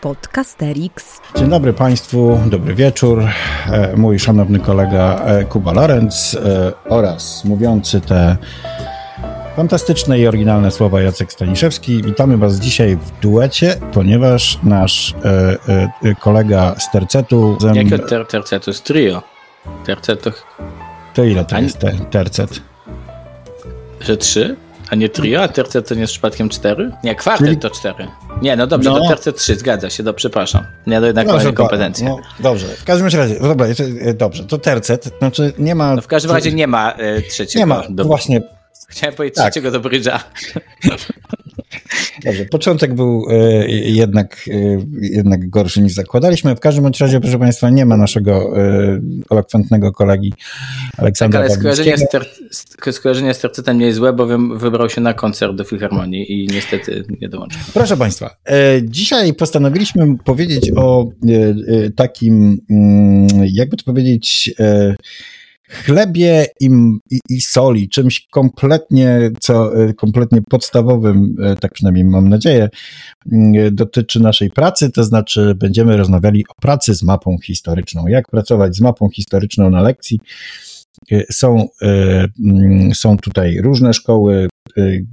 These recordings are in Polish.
Podcasterix. Dzień dobry Państwu, dobry wieczór. E, mój szanowny kolega e, Kuba Lorenz e, oraz mówiący te fantastyczne i oryginalne słowa Jacek Staniszewski. Witamy Was dzisiaj w duecie, ponieważ nasz kolega z tercetu... Zem... Jakie ter tercetu? Z trio. Tercetu... To ile to jest te tercet? Że trzy? A nie trio? A tercet to nie jest przypadkiem cztery? Nie, kwartet Czyli... to cztery. Nie, no dobrze, no. to tercet trzy, zgadza się, do, przepraszam. Nie, to jednak dobrze, kompetencje. No, dobrze, w każdym razie, dobra, e, dobrze, to tercet, znaczy nie ma... No w każdym razie nie ma y, trzeciego. Nie ma, do... właśnie. Chciałem powiedzieć tak. trzeciego do brydża. Dobrze, początek był e, jednak, e, jednak gorszy niż zakładaliśmy. W każdym razie, proszę Państwa, nie ma naszego e, elokwentnego kolegi Aleksandra tak, ale skojarzenie z, ter, skojarzenie z tercetem nie jest złe, bowiem wybrał się na koncert do Filharmonii i niestety nie dołączył. Proszę Państwa, dzisiaj postanowiliśmy powiedzieć o takim, mm, jakby to powiedzieć, chlebie i, i, i, soli, czymś kompletnie, co, e, kompletnie podstawowym, e, tak przynajmniej mam nadzieję, mm, dotyczy naszej pracy, to znaczy będziemy rozmawiali o pracy z mapą historyczną. Jak pracować z mapą historyczną na lekcji. E, są, mm, są tutaj różne szkoły,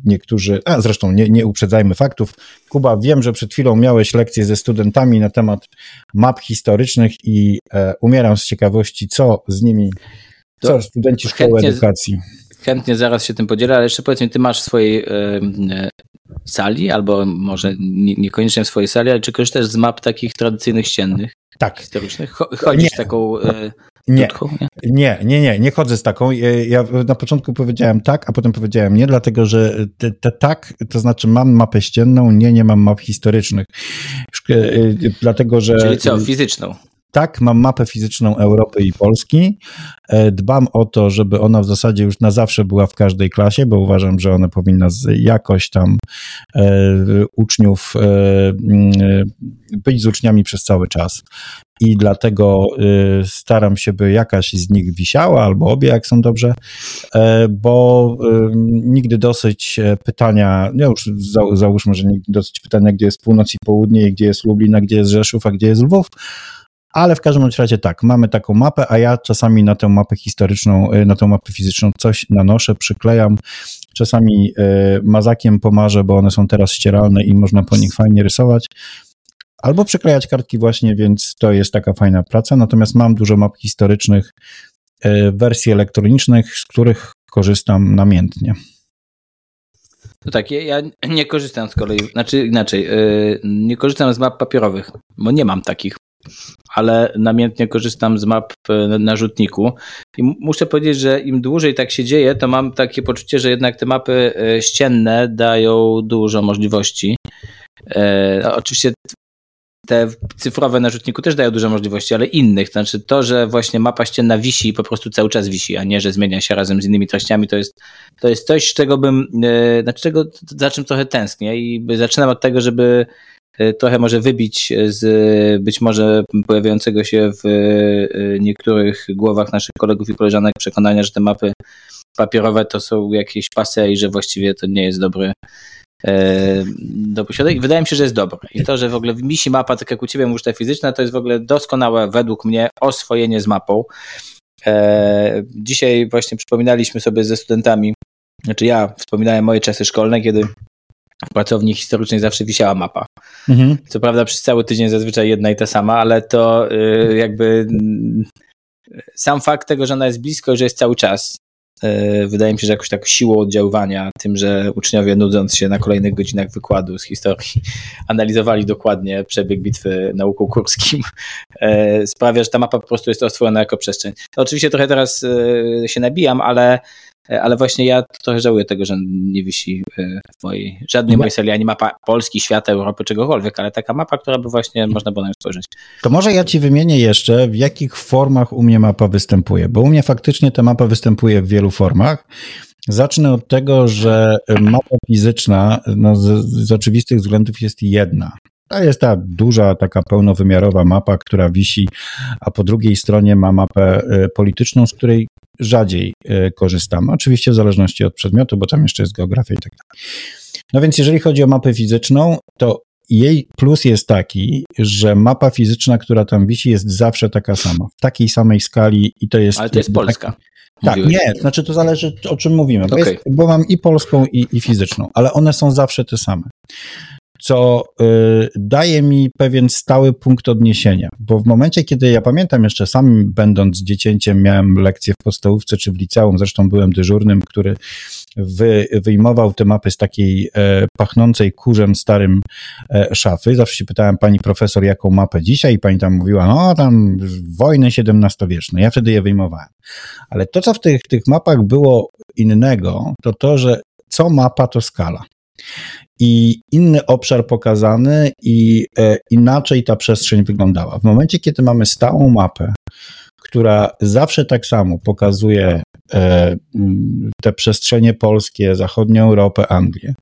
niektórzy, a zresztą nie, nie uprzedzajmy faktów. Kuba, wiem, że przed chwilą miałeś lekcję ze studentami na temat map historycznych i umieram z ciekawości, co z nimi co, studenci szkoły chętnie, edukacji. Chętnie zaraz się tym podzielę, ale jeszcze powiedz mi, ty masz w swojej y, sali, albo może nie, niekoniecznie w swojej sali, ale czy korzystasz z map takich tradycyjnych ściennych? Tak. Historycznych? Chodzisz nie. taką... Y, nie, nie, nie, nie, nie chodzę z taką. Ja na początku powiedziałem tak, a potem powiedziałem nie, dlatego że te, te tak, to znaczy mam mapę ścienną, nie, nie mam map historycznych. Dlatego, że. Czyli co, fizyczną? Tak, mam mapę fizyczną Europy i Polski. E, dbam o to, żeby ona w zasadzie już na zawsze była w każdej klasie, bo uważam, że ona powinna jakoś tam e, uczniów e, być z uczniami przez cały czas. I dlatego staram się, by jakaś z nich wisiała, albo obie, jak są dobrze, bo nigdy dosyć pytania, no już załóżmy, że nigdy dosyć pytania, gdzie jest północ i południe, gdzie jest Lublin, a gdzie jest Rzeszów, a gdzie jest Lwów, ale w każdym razie tak, mamy taką mapę, a ja czasami na tę mapę historyczną, y, na tę mapę fizyczną coś nanoszę, przyklejam, czasami y, mazakiem pomarzę, bo one są teraz ścieralne i można po nich fajnie rysować, albo przyklejać kartki właśnie, więc to jest taka fajna praca, natomiast mam dużo map historycznych, y, wersji elektronicznych, z których korzystam namiętnie. No tak, ja nie korzystam z kolei, znaczy inaczej, nie korzystam z map papierowych, bo nie mam takich ale namiętnie korzystam z map e, na rzutniku. I muszę powiedzieć, że im dłużej tak się dzieje, to mam takie poczucie, że jednak te mapy e, ścienne dają dużo możliwości. E, oczywiście te cyfrowe na rzutniku też dają dużo możliwości, ale innych. Znaczy to, że właśnie mapa ścienna wisi i po prostu cały czas wisi, a nie, że zmienia się razem z innymi treściami, to jest, to jest coś, czego bym, znaczy czego, za czym trochę tęsknię i zaczynam od tego, żeby trochę może wybić z być może pojawiającego się w e, niektórych głowach naszych kolegów i koleżanek przekonania, że te mapy papierowe to są jakieś pasy i że właściwie to nie jest dobry e, do posiadania. Wydaje mi się, że jest dobre. I to, że w ogóle misi mapa, tak jak u Ciebie mówisz, ta fizyczna, to jest w ogóle doskonałe według mnie oswojenie z mapą. Dzisiaj właśnie przypominaliśmy sobie ze studentami, znaczy ja wspominałem moje czasy szkolne, kiedy w pracowni historycznej zawsze wisiała mapa. Mhm. Co prawda przez cały tydzień zazwyczaj jedna i ta sama, ale to y, jakby y, sam fakt tego, że ona jest blisko i że jest cały czas, y, wydaje mi się, że jakoś tak siłą oddziaływania, tym, że uczniowie nudząc się na kolejnych godzinach wykładu z historii, analizowali dokładnie przebieg bitwy nauką kurskim, y, sprawia, że ta mapa po prostu jest oswojona jako przestrzeń. To oczywiście trochę teraz y, się nabijam, ale ale właśnie ja trochę żałuję tego, że nie wisi e, w mojej, żadnej mojej serii ani mapa Polski, świata, Europy, czegokolwiek, ale taka mapa, która by właśnie można było na nią spojrzeć. To może ja ci wymienię jeszcze, w jakich formach u mnie mapa występuje, bo u mnie faktycznie ta mapa występuje w wielu formach. Zacznę od tego, że mapa fizyczna no, z, z oczywistych względów jest jedna. To jest ta duża, taka pełnowymiarowa mapa, która wisi, a po drugiej stronie ma mapę e, polityczną, z której rzadziej e, korzystamy. Oczywiście w zależności od przedmiotu, bo tam jeszcze jest geografia i tak dalej. No więc jeżeli chodzi o mapę fizyczną, to jej plus jest taki, że mapa fizyczna, która tam wisi, jest zawsze taka sama, w takiej samej skali i to jest. Ale to jest Polska. Tak, tak nie, znaczy to zależy o czym mówimy, okay. bo, jest, bo mam i polską, i, i fizyczną, ale one są zawsze te same co y, daje mi pewien stały punkt odniesienia, bo w momencie, kiedy ja pamiętam jeszcze sam będąc dziecięciem, miałem lekcje w podstawówce czy w liceum, zresztą byłem dyżurnym, który wy, wyjmował te mapy z takiej e, pachnącej kurzem starym e, szafy. Zawsze się pytałem pani profesor, jaką mapę dzisiaj i pani tam mówiła, no tam wojny XVII-wieczne. Ja wtedy je wyjmowałem. Ale to, co w tych, tych mapach było innego, to to, że co mapa, to skala i inny obszar pokazany i e, inaczej ta przestrzeń wyglądała. W momencie, kiedy mamy stałą mapę, która zawsze tak samo pokazuje e, te przestrzenie polskie, zachodnią Europę, Anglię,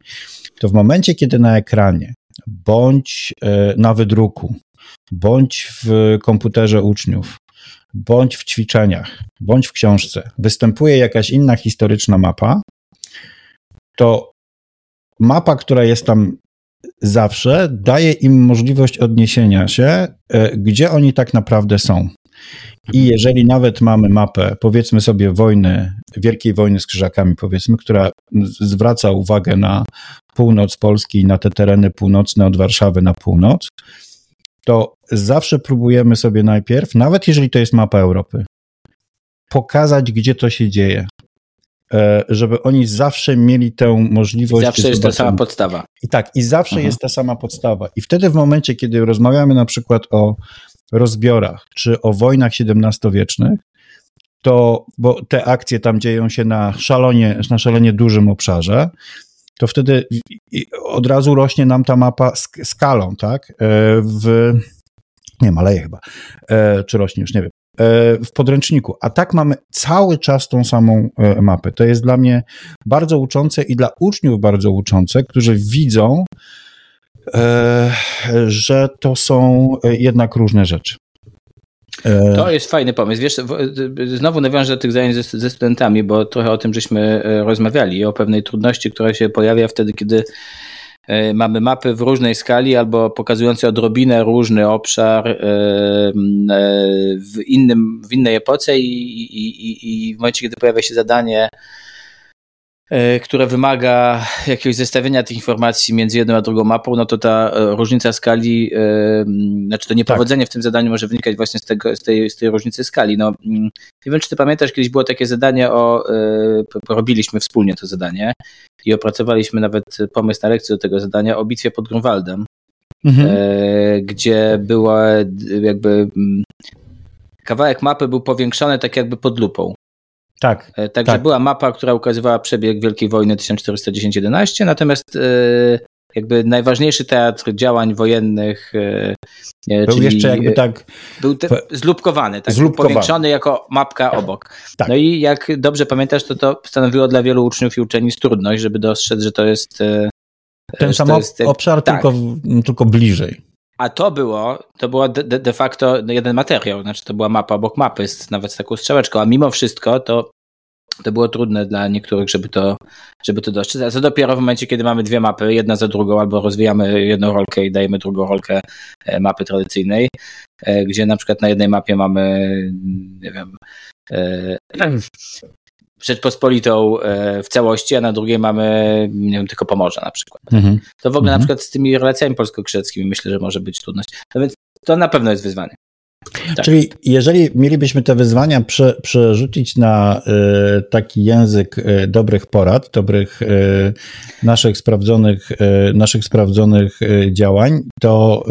to w momencie, kiedy na ekranie bądź e, na wydruku, bądź w komputerze uczniów, bądź w ćwiczeniach, bądź w książce występuje jakaś inna historyczna mapa, to mapa, która jest tam zawsze, daje im możliwość odniesienia się, e, gdzie oni tak naprawdę są. I mhm. jeżeli nawet mamy mapę, powiedzmy sobie wojny, Wielkiej Wojny z Krzyżakami, powiedzmy, która zwraca uwagę na północ Polski i na te tereny północne od Warszawy na północ, to zawsze próbujemy sobie najpierw, nawet jeżeli to jest mapa Europy, pokazać, gdzie to się dzieje. E, żeby oni zawsze mieli tę możliwość. I zawsze jest ta sama podstawa. I tak, i zawsze mhm. jest ta sama podstawa. I wtedy w momencie, kiedy rozmawiamy na przykład o rozbiorach, czy o wojnach XVII-wiecznych, to, bo te akcje tam dzieją się na szalonie, na szalenie dużym obszarze, to wtedy od razu rośnie nam ta mapa skalą, tak? E, w, nie maleje chyba, e, czy rośnie, już nie wiem. E, w podręczniku. A tak mamy cały czas tą samą e, mapę. To jest dla mnie bardzo uczące i dla uczniów bardzo uczące, którzy widzą, e, że to są jednak różne rzeczy. To jest fajny pomysł. Wiesz, znowu nawiążę do tych zajęć ze, ze studentami, bo trochę o tym żeśmy rozmawiali, o pewnej trudności, która się pojawia wtedy, kiedy mamy mapy w różnej skali albo pokazujące odrobinę różny obszar e, e, w, innym, w innej epoce i, i, i w momencie, kiedy pojawia się zadanie E, które wymaga jakiegoś zestawienia tych informacji między jedną a drugą mapą, no to ta e, różnica skali, e, znaczy to niepowodzenie tak. w tym zadaniu może wynikać właśnie z, tego, z, tej, z tej różnicy skali. No, nie wiem, czy ty pamiętasz, kiedyś było takie zadanie o, robiliśmy wspólnie to zadanie i opracowaliśmy nawet pomysł na lekcję do tego zadania o bitwie pod Grunwaldem, mhm. gdzie była jakby kawałek mapy był powiększony tak jakby pod lupą. Tak. E, także tak. była mapa, która ukazywała przebieg Wielkiej Wojny 1410-11, natomiast e, jakby najważniejszy teatr działań wojennych. E, był jeszcze jakby tak. Był te, zlubkowany, tak, zlubkowany. powiększony jako mapka obok. Tak. No i jak dobrze pamiętasz, to to stanowiło dla wielu uczniów i uczennic trudność, żeby dostrzec, że to jest. Ten sam obszar, tak. tylko, tylko bliżej. A to było, to było de, de, facto jeden materiał, znaczy to była mapa obok mapy, z, nawet z taką strzałeczką, a mimo wszystko to, to było trudne dla niektórych, żeby to, żeby to dostrzec. A co dopiero w momencie, kiedy mamy dwie mapy, jedna za drugą, albo rozwijamy jedną rolkę i dajemy drugą rolkę e, mapy tradycyjnej, e, gdzie na przykład na jednej mapie mamy, nie wiem, e, Rzeczpospolitą e, w całości, a na drugiej mamy, nie wiem, tylko Pomorze na przykład. Mhm. To w ogóle na mhm. przykład z tymi relacjami polsko-krzeckimi myślę, że może być trudność. No więc to na pewno jest wyzwanie. Tak. Czyli jeżeli mielibyśmy te wyzwania prze, przerzucić na y, taki język y, dobrych porad, dobrych y, naszych sprawdzonych, naszych sprawdzonych działań, to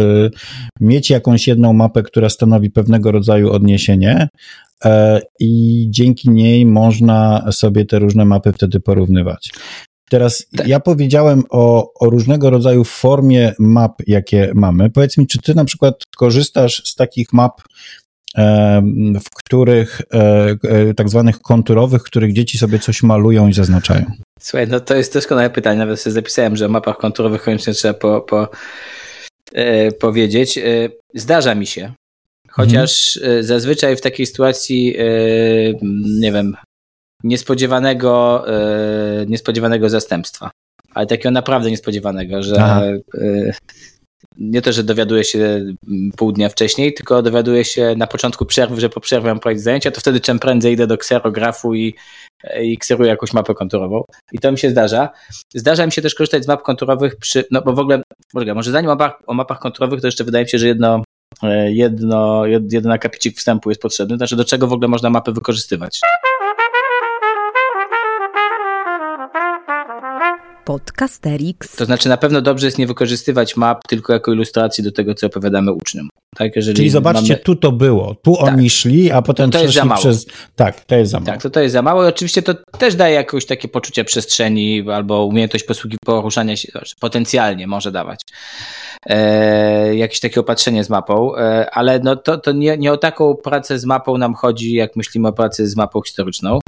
mieć jakąś jedną mapę, która stanowi pewnego rodzaju odniesienie, i dzięki niej można sobie te różne mapy wtedy porównywać. Teraz tak. ja powiedziałem o, o, różnego rodzaju formie map, jakie mamy. Powiedz mi, czy ty na przykład korzystasz z takich map, w których e, e, tak zwanych konturowych, w których dzieci sobie coś malują i zaznaczają? Słuchaj, no to jest doskonałe pytanie. Nawet sobie zapisałem, że o mapach konturowych koniecznie trzeba po, po, powiedzieć. Zdarza mi się. Chociaż mhm. zazwyczaj w takiej sytuacji, e, nie wiem, niespodziewanego, e, niespodziewanego zastępstwa. Ale takiego naprawdę niespodziewanego, że nie to, że dowiaduje się mm, pół dnia wcześniej, tylko dowiaduje się na początku przerwy, że po przerwie mam prowadzić zajęcia, to wtedy czym prędzej idę do kserografu i, i kseruję jakąś mapę konturową. I to mi się zdarza. Zdarza mi się też korzystać z map konturowych przy, no bo w ogóle, może zanim o mapach, o mapach konturowych, to jeszcze wydaje mi się, że jedno, e, jedno, jeden akapicik wstępu jest potrzebny, znaczy do czego w ogóle można mapy wykorzystywać. Podcasterix. To znaczy na pewno dobrze jest nie wykorzystywać map tylko jako ilustracji do tego, co opowiadamy uczniom. Tak, jeżeli Czyli zobaczcie, mamy... tu to było, tu tak. oni szli, a potem to, to jest za mało. przez... Tak, to jest za mało. Tak, to, to jest za mało i oczywiście to też daje jakieś takie poczucie przestrzeni albo umiejętność posługi poruszania się, znaczy potencjalnie może dawać. E, jakieś takie opatrzenie z mapą, e, ale no to, to nie, nie o taką pracę z mapą nam chodzi, jak myślimy o pracy z mapą historyczną.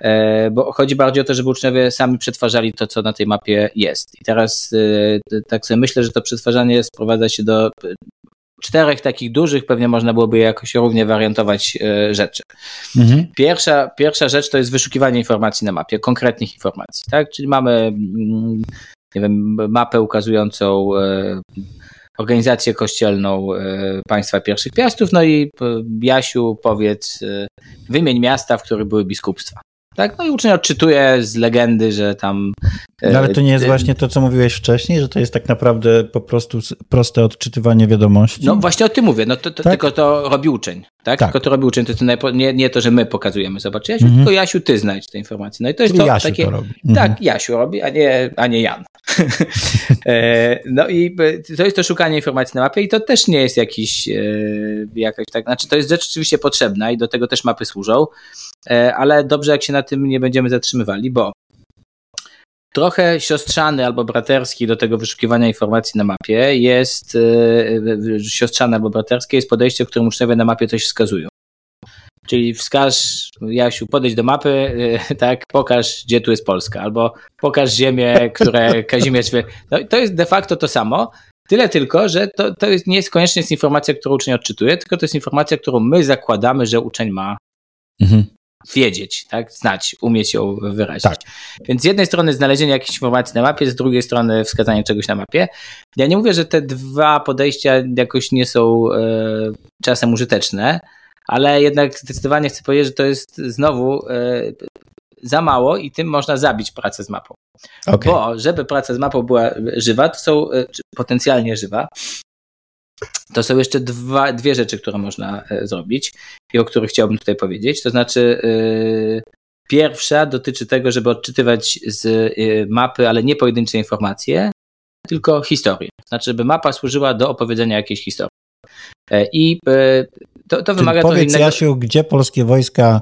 E, bo chodzi bardziej o to, żeby uczniowie sami przetwarzali to, co na tej mapie jest. I teraz e, tak sobie myślę, że to przetwarzanie sprowadza się do czterech takich dużych, pewnie można byłoby jakoś równie wariantować e, rzeczy. Mhm. Pierwsza, pierwsza rzecz to jest wyszukiwanie informacji na mapie, konkretnych informacji, tak? Czyli mamy mm, nie wiem, mapę ukazującą organizację kościelną państwa pierwszych piastów, no i Jasiu powiedz, wymień miasta, w których były biskupstwa. Tak? No i uczeń odczytuje z legendy, że tam. No ale to nie jest e, właśnie to, co mówiłeś wcześniej, że to jest tak naprawdę po prostu proste odczytywanie wiadomości. No właśnie o tym mówię, no to, to tak? tylko to robi uczeń. Tak? tak? Tylko to robi uczeń, to, to nie, nie to, że my pokazujemy, zobacz, Jasiu, mhm. tylko Jasiu, ty znajdź te informacje. No i to jest to Jasiu takie. To robi. Mhm. Tak, Jasiu robi, a nie, a nie Jan. E, no i to jest to szukanie informacji na mapie i to też nie jest jakiś, e, jakaś tak, znaczy to jest rzecz oczywiście potrzebna i do tego też mapy służą, e, ale dobrze jak się na tym nie będziemy zatrzymywali, bo trochę siostrzany albo braterski do tego wyszukiwania informacji na mapie jest, siostrzane albo braterskie jest podejście, w którym uczniowie na mapie coś wskazują. Czyli wskaż, Jasiu, podejdź do mapy, tak, pokaż, gdzie tu jest Polska, albo pokaż ziemię, które Kazimierz... No, to jest de facto to samo, tyle tylko, że to, to jest, nie jest koniecznie jest informacja, którą uczeń odczytuje, tylko to jest informacja, którą my zakładamy, że uczeń ma mhm. Wiedzieć, tak, znać, umieć ją wyrazić. Tak. Więc z jednej strony znalezienie jakiejś informacji na mapie, z drugiej strony wskazanie czegoś na mapie. Ja nie mówię, że te dwa podejścia jakoś nie są e, czasem użyteczne, ale jednak zdecydowanie chcę powiedzieć, że to jest znowu e, za mało i tym można zabić pracę z mapą. Okay. Bo żeby praca z mapą była żywa, to są e, potencjalnie żywa, to są jeszcze dwa, dwie rzeczy, które można e, zrobić i o których chciałbym tutaj powiedzieć. To znaczy, pierwsza dotyczy tego, żeby odczytywać z mapy, ale nie pojedyncze informacje, tylko historię. Znaczy, żeby mapa służyła do opowiedzenia jakiejś historii. I to, to wymaga Czyli powiedz, innego... Jasiu, gdzie polskie wojska,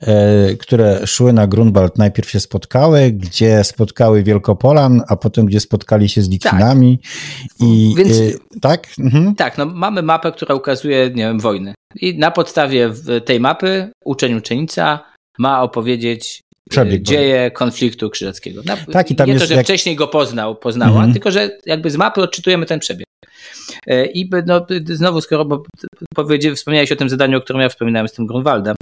e, które szły na Grunwald, najpierw się spotkały, gdzie spotkały Wielkopolan, a potem gdzie spotkali się z Litwinami. Tak. I, Więc, e, tak? Mhm. Tak, no mamy mapę, która ukazuje, nie wiem, wojny. I na podstawie tej mapy uczeń, uczennica ma opowiedzieć e, Przebieg dzieje konfliktu krzyżackiego. Na, tak, i tam nie jest to, że jak... wcześniej go poznał, poznała, mhm. tylko że jakby z mapy odczytujemy ten przebieg. E, I no, znowu, skoro bo wspomniałeś o tym zadaniu, o którym ja wspominałem z tym Grunwaldem,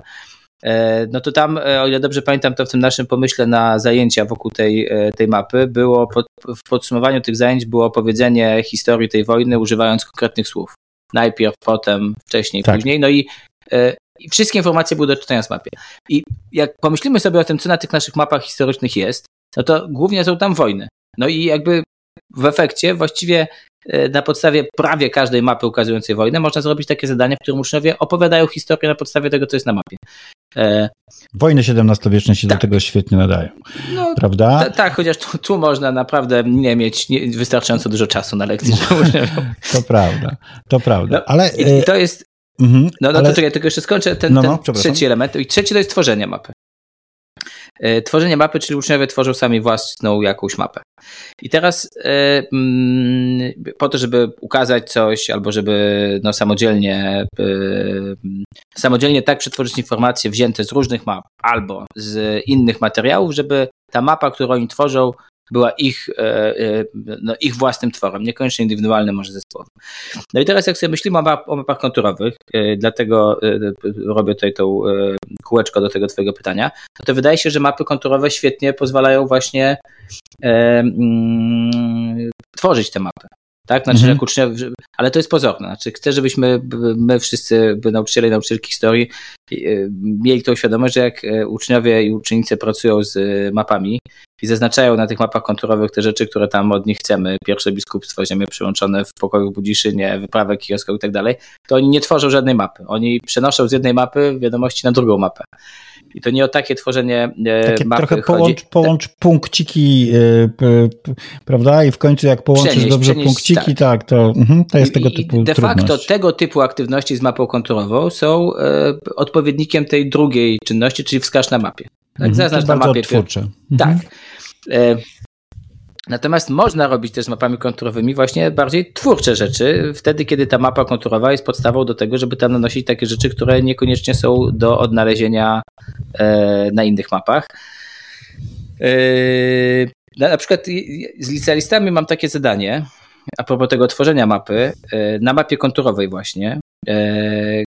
e, no to tam, e, o ile dobrze pamiętam, to w tym naszym pomyśle na zajęcia wokół tej, tej mapy było, pod, w podsumowaniu tych zajęć było opowiedzenie historii tej wojny używając konkretnych słów. Najpierw, potem, wcześniej, tak. później. No i, i wszystkie informacje były do czytania z mapie. I jak pomyślimy sobie o tym, co na tych naszych mapach historycznych jest, no to głównie są tam wojny. No i jakby w efekcie właściwie na podstawie prawie każdej mapy ukazującej wojnę można zrobić takie zadania, w którym uczniowie opowiadają historię na podstawie tego, co jest na mapie. E, Wojny XVII-wieczne się tak. do tego świetnie nadają. No, prawda? tak, chociaż tu, tu, można naprawdę nie mieć nie, wystarczająco dużo czasu na lekcji. to prawda, to prawda. No, ale i, i, to jest. Mhm, no, no ale... to czekaj, tylko jeszcze skończę ten, no, no, ten trzeci element. I trzeci to jest tworzenie mapy. E, tworzenie mapy, czyli uczniowie tworzą sami własną jakąś mapę. I teraz e, mm, po to, żeby ukazać coś, albo żeby no, samodzielnie, e, samodzielnie tak przetworzyć informacje wzięte z różnych map, albo z innych materiałów, żeby ta mapa, którą oni tworzą, była ich, e, e, no, ich własnym tworem, niekoniecznie indywidualnym może zespołowym. No i teraz jak sobie myślimy o, map, o mapach konturowych, e, dlatego robię tutaj tą kółeczko do tego twojego pytania, to, to wydaje się, że mapy konturowe świetnie pozwalają właśnie mm, tworzyć te mapy. Tak? Znaczy, mhm. jak uczniowie, ale to jest pozorne. Znaczy, chcę, żebyśmy my wszyscy, nauczyciele i nauczycielki historii, y, mieli tą świadomość, że jak e, uczniowie i uczennice pracują z e, mapami i zaznaczają na tych mapach konturowych te rzeczy, które tam od nich chcemy, pierwsze biskupstwo, ziemie przyłączone w pokoju w Budziszynie, wyprawę kijowską i tak dalej, to oni nie tworzą żadnej mapy. Oni przenoszą z jednej mapy wiadomości na drugą mapę. I to nie o takie tworzenie e, takie mapy trochę połącz, połącz punkciki, yy, prawda? I w końcu jak połączysz przenieść, dobrze przenieść, punkciki, tak, tak to, yy, to jest tego typu I De trudność. facto tego typu aktywności z mapą konturową są yy, odpowiednikiem tej drugiej czynności, czyli wskaż na mapie. Tak, mhm, zaznacz na mapie. Twórcze. Tak. Natomiast można robić też z mapami konturowymi właśnie bardziej twórcze rzeczy, wtedy kiedy ta mapa konturowa jest podstawą do tego, żeby tam nanosić takie rzeczy, które niekoniecznie są do odnalezienia e, na innych mapach. E, na przykład z licealistami mam takie zadanie, a propos tego tworzenia mapy, e, na mapie konturowej właśnie,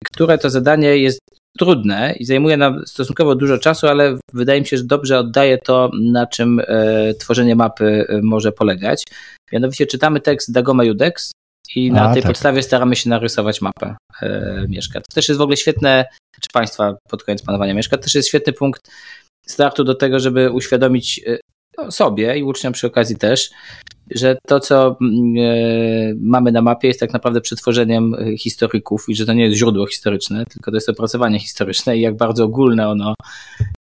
które to zadanie jest trudne i zajmuje nam stosunkowo dużo czasu, ale wydaje mi się, że dobrze oddaje to, na czym e, tworzenie mapy e, może polegać. Mianowicie czytamy tekst Dagoma Judex i na A, tej tak. podstawie staramy się narysować mapę e, Mieszka. To też jest w ogóle świetne, czy państwa pod koniec panowania Mieszka, to też jest świetny punkt startu do tego, żeby uświadomić e, sobie i uczniom przy okazji też, że to, co mm, e, mamy na mapie, jest tak naprawdę przetworzeniem e, historyków i że to nie jest źródło historyczne, tylko to jest opracowanie historyczne i jak bardzo ogólne ono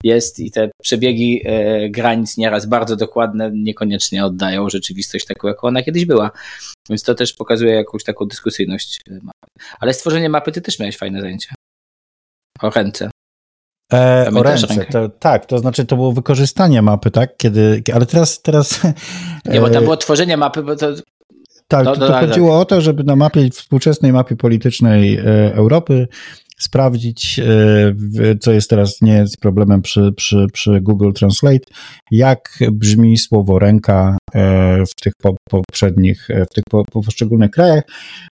jest i te przebiegi e, granic nieraz bardzo dokładne niekoniecznie oddają rzeczywistość taką, jaką ona kiedyś była. Więc to też pokazuje jakąś taką dyskusyjność mapy. Ale stworzenie mapy, ty też miałeś fajne zajęcie. O ręce. E, o ręce, to, tak, to znaczy to było wykorzystanie mapy, tak? Kiedy, ale teraz, teraz... Nie, bo tam e, było tworzenie mapy, bo to... Tak, to, to, to chodziło o to, żeby na mapie, współczesnej mapie politycznej e, Europy sprawdzić, e, co jest teraz nie jest problemem przy, przy, przy Google Translate, jak brzmi słowo ręka e, w tych poprzednich, e, w tych poszczególnych krajach.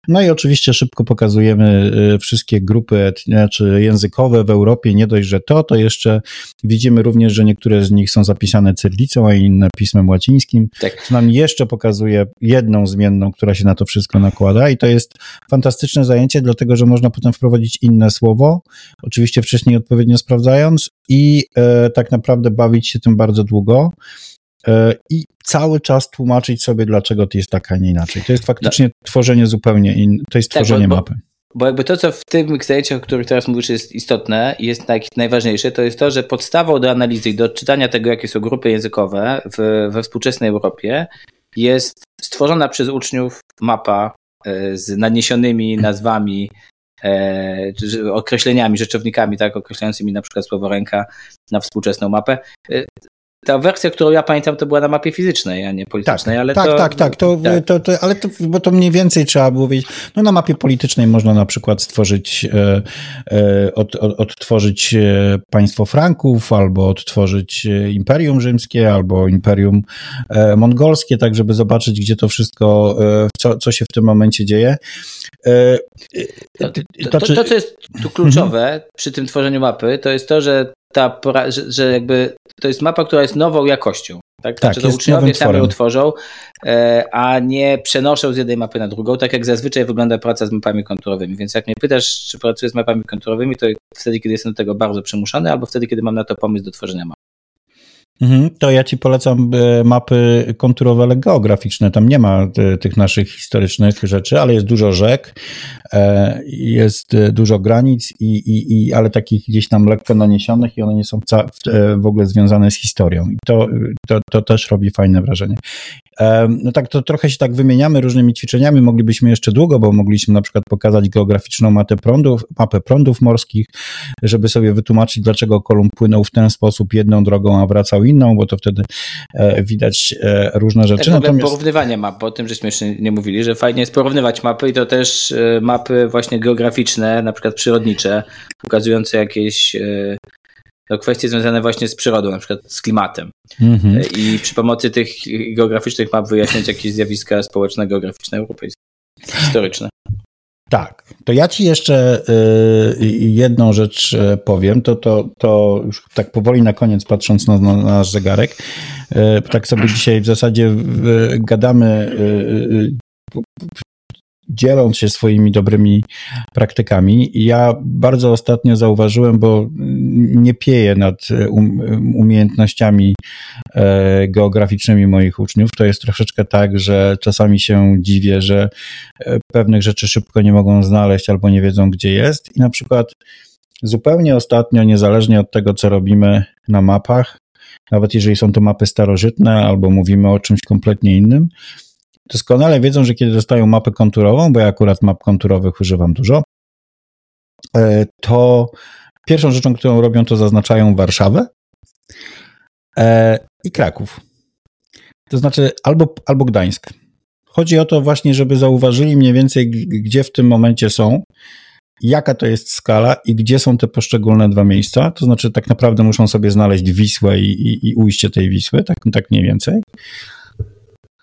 No i oczywiście szybko pokazujemy wszystkie grupy czy językowe w Europie. Nie dość, że to, to jeszcze widzimy również, że niektóre z nich są zapisane cyrylicą, a inne pismem łacińskim. Tak. Co nam jeszcze pokazuje jedną zmienną, która się na to wszystko nakłada i to jest fantastyczne zajęcie, dlatego, że można potem wprowadzić inne słowo, oczywiście wcześniej odpowiednio sprawdzając i e, tak naprawdę bawić się tym bardzo długo e, i cały czas tłumaczyć sobie, dlaczego to jest tak, a nie inaczej. To jest faktycznie no. tworzenie zupełnie inne, to jest tak, tworzenie bo, mapy. Bo jakby to, co w tym zajęciach, o których teraz mówisz, jest istotne i jest najważniejsze, to jest to, że podstawą do analizy i do odczytania tego, jakie są grupy językowe w, we współczesnej Europie, jest stworzona przez uczniów mapa e, z naniesionymi nazwami określeniami, rzeczownikami, tak, określającymi na przykład słowo ręka na współczesną mapę. Ta wersja, którą ja pamiętam, to była na mapie fizycznej, a nie politycznej, tak, ale tak, to... Tak, tak, to, tak. To, to, ale to, bo to mniej więcej trzeba było wiedzieć. No na mapie politycznej można na przykład stworzyć, e, e, od, od, odtworzyć e, państwo Franków, albo odtworzyć Imperium Rzymskie, albo Imperium Mongolskie, tak żeby zobaczyć, gdzie to wszystko, co, co się w tym momencie dzieje. To, to, to, to, co jest tu kluczowe mhm. przy tym tworzeniu mapy, to jest to, że ta, że, że jakby to jest mapa, która jest nową jakością. Tak, tak znaczy, to uczniowie sami ją tworzą, e, a nie przenoszą z jednej mapy na drugą, tak jak zazwyczaj wygląda praca z mapami konturowymi. Więc jak mnie pytasz, czy pracuję z mapami konturowymi, to wtedy, kiedy jestem do tego bardzo przymuszony, albo wtedy, kiedy mam na to pomysł do tworzenia map. Mhm, to ja ci polecam e, mapy konturowe, geograficzne. Tam nie ma e, tych naszych historycznych rzeczy, ale jest dużo rzek, e, jest dużo granic, i, i, i, ale takich gdzieś tam lekko naniesionych i one nie są w ogóle związane z historią. I to, to, to też robi fajne wrażenie. No tak, to trochę się tak wymieniamy różnymi ćwiczeniami. Moglibyśmy jeszcze długo, bo mogliśmy na przykład pokazać geograficzną mapę prądów, mapę prądów morskich, żeby sobie wytłumaczyć, dlaczego Kolumb płynął w ten sposób jedną drogą, a wracał inną, bo to wtedy e, widać e, różne rzeczy. Tak, Natomiast... porównywanie map, bo o tym żeśmy jeszcze nie mówili, że fajnie jest porównywać mapy i to też e, mapy właśnie geograficzne, na przykład przyrodnicze, pokazujące jakieś no, kwestie związane właśnie z przyrodą, na przykład z klimatem. Mhm. I przy pomocy tych geograficznych map wyjaśniać jakieś zjawiska społeczno-geograficzne europejskie, historyczne. Tak, to ja ci jeszcze y, jedną rzecz y, powiem, to, to, to już tak powoli na koniec patrząc na, na nasz zegarek, y, tak sobie dzisiaj w zasadzie gadamy dzieląc się swoimi dobrymi praktykami. Ja bardzo ostatnio zauważyłem, bo nie pieję nad um, umiejętnościami e, geograficznymi moich uczniów. To jest troszeczkę tak, że czasami się dziwię, że e, pewnych rzeczy szybko nie mogą znaleźć albo nie wiedzą, gdzie jest. I na przykład zupełnie ostatnio, niezależnie od tego, co robimy na mapach, nawet jeżeli są to mapy starożytne albo mówimy o czymś kompletnie innym, doskonale wiedzą, że kiedy dostają mapę konturową, bo ja akurat map konturowych używam dużo, e, to pierwszą rzeczą, którą robią, to zaznaczają Warszawę e, i Kraków. To znaczy albo, albo Gdańsk. Chodzi o to właśnie, żeby zauważyli mniej więcej, gdzie w tym momencie są, jaka to jest skala i gdzie są te poszczególne dwa miejsca. To znaczy, tak naprawdę muszą sobie znaleźć Wisłę i, i, i ujście tej Wisły, tak, tak mniej więcej.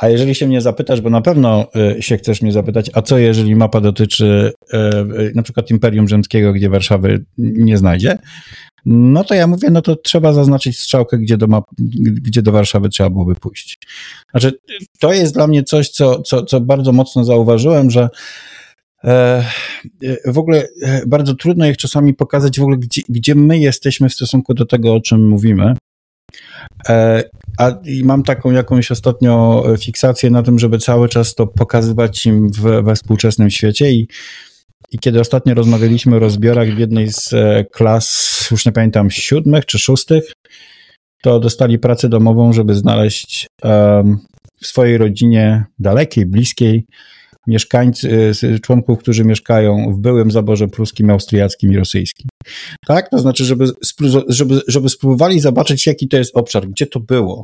A jeżeli się mnie zapytasz, bo na pewno y, się chcesz mnie zapytać, a co jeżeli mapa dotyczy y, y, na przykład Imperium Rzymskiego, gdzie Warszawy nie znajdzie, no to ja mówię, no to trzeba zaznaczyć strzałkę, gdzie do, map, gdzie do Warszawy trzeba byłoby pójść. Znaczy, to jest dla mnie coś, co, co, co bardzo mocno zauważyłem, że e, w ogóle e, bardzo trudno jest czasami pokazać w ogóle, gdzie, gdzie my jesteśmy w stosunku do tego, o czym mówimy. E, a i mam taką jakąś ostatnio fiksację na tym, żeby cały czas to pokazywać im w, we współczesnym świecie i i kiedy ostatnio rozmawialiśmy o rozbiorach w jednej z e, klas, już nie pamiętam, siódmych czy szóstych, to dostali pracę domową, żeby znaleźć um, w swojej rodzinie dalekiej, bliskiej mieszkańcy, y, członków, którzy mieszkają w byłym zaborze pruskim, austriackim i rosyjskim. Tak? To znaczy, żeby, żeby, żeby spróbowali zobaczyć, jaki to jest obszar, gdzie to było.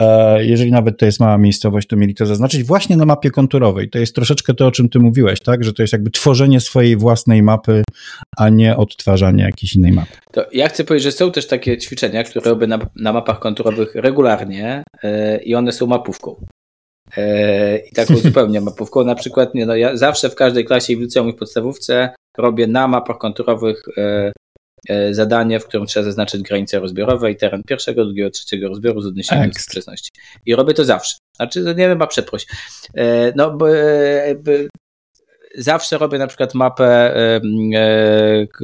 E, jeżeli nawet to jest mała miejscowość, to mieli to zaznaczyć właśnie na mapie konturowej. To jest troszeczkę to, o czym ty mówiłeś, tak? Że to jest jakby tworzenie swojej własnej mapy, a nie odtwarzanie jakiejś innej mapy. To ja chcę powiedzieć, że są też takie ćwiczenia, które robię na, na mapach konturowych regularnie yy, i one są mapówką. E, I tak uzupełniam mapówką. Na przykład nie, no ja zawsze w każdej klasie i w liceum i w podstawówce robię na mapach konturowych e, e, zadanie, w którym trzeba zaznaczyć granice rozbiorowe i teren pierwszego, drugiego, trzeciego rozbioru z odniesieniem do sprzeczności. I robię to zawsze. Znaczy, nie wiem, a przeproś. No, bo, zawsze robię na przykład mapę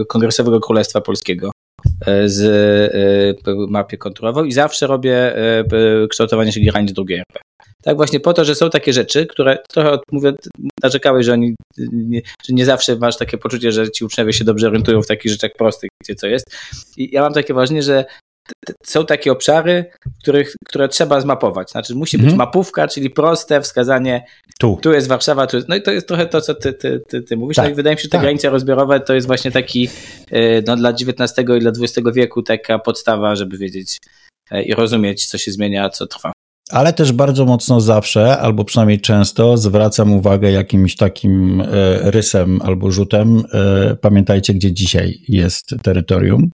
Kongresowego Królestwa Polskiego z mapie konturowej i zawsze robię kształtowanie się granic drugiej RP. Tak właśnie po to, że są takie rzeczy, które trochę mówię, narzekałeś, że oni nie, że nie zawsze masz takie poczucie, że ci uczniowie się dobrze orientują w takich rzeczach prostych, gdzie co jest. I ja mam takie wrażenie, że są takie obszary, których, które trzeba zmapować. Znaczy musi być mhm. mapówka, czyli proste wskazanie, tu. tu jest Warszawa, tu jest, no i to jest trochę to, co ty, ty, ty, ty mówisz. Tak. No i wydaje mi się, że te tak. granice rozbiorowe to jest właśnie taki y, no, dla XIX i dla XX wieku taka podstawa, żeby wiedzieć y, i rozumieć, co się zmienia, co trwa ale też bardzo mocno zawsze, albo przynajmniej często, zwracam uwagę jakimś takim e, rysem albo rzutem. E, pamiętajcie, gdzie dzisiaj jest terytorium.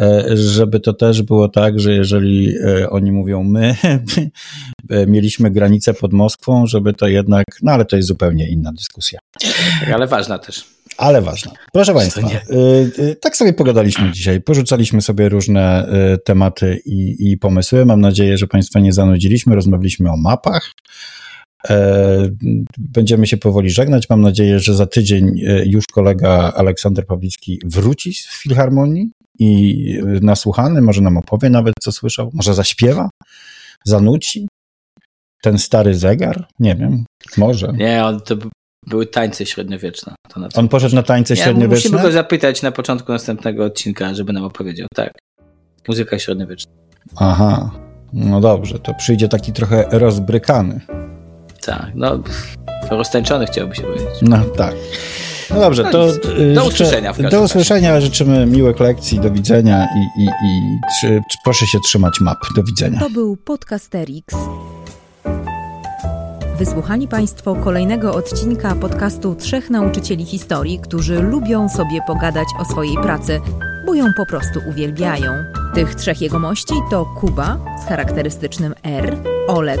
E, żeby to też było tak, że jeżeli oni mówią my, mieliśmy granicę pod Moskwą, żeby to jednak, no ale to jest zupełnie inna dyskusja. Ale ważna też ale ważne. Proszę Państwa, tak sobie pogadaliśmy dzisiaj, porzucaliśmy sobie różne tematy i, i pomysły. Mam nadzieję, że Państwa nie zanudziliśmy, rozmawialiśmy o mapach. E, będziemy się powoli żegnać. Mam nadzieję, że za tydzień już kolega Aleksander Pawlicki wróci z Filharmonii i nasłuchany, może nam opowie nawet, co słyszał, może zaśpiewa, zanuci. Ten stary zegar? Nie wiem, może. Nie, on to były tańce średniowieczne. On poszedł na tańce ja, średniowieczne? Musimy go zapytać na początku następnego odcinka, żeby nam opowiedział. Tak. Muzyka średniowieczna. Aha. No dobrze, to przyjdzie taki trochę rozbrykany. Tak, no roztańczony chciałby się powiedzieć. No tak. No dobrze, no to y, do usłyszenia. do usłyszenia, razie. życzymy miłych lekcji, do widzenia i, i, i czy, proszę się trzymać map. Do widzenia. To był Podcasterix. Wysłuchali Państwo kolejnego odcinka podcastu Trzech Nauczycieli Historii, którzy lubią sobie pogadać o swojej pracy, bo ją po prostu uwielbiają. Tych trzech jegomości to Kuba z charakterystycznym R, Olek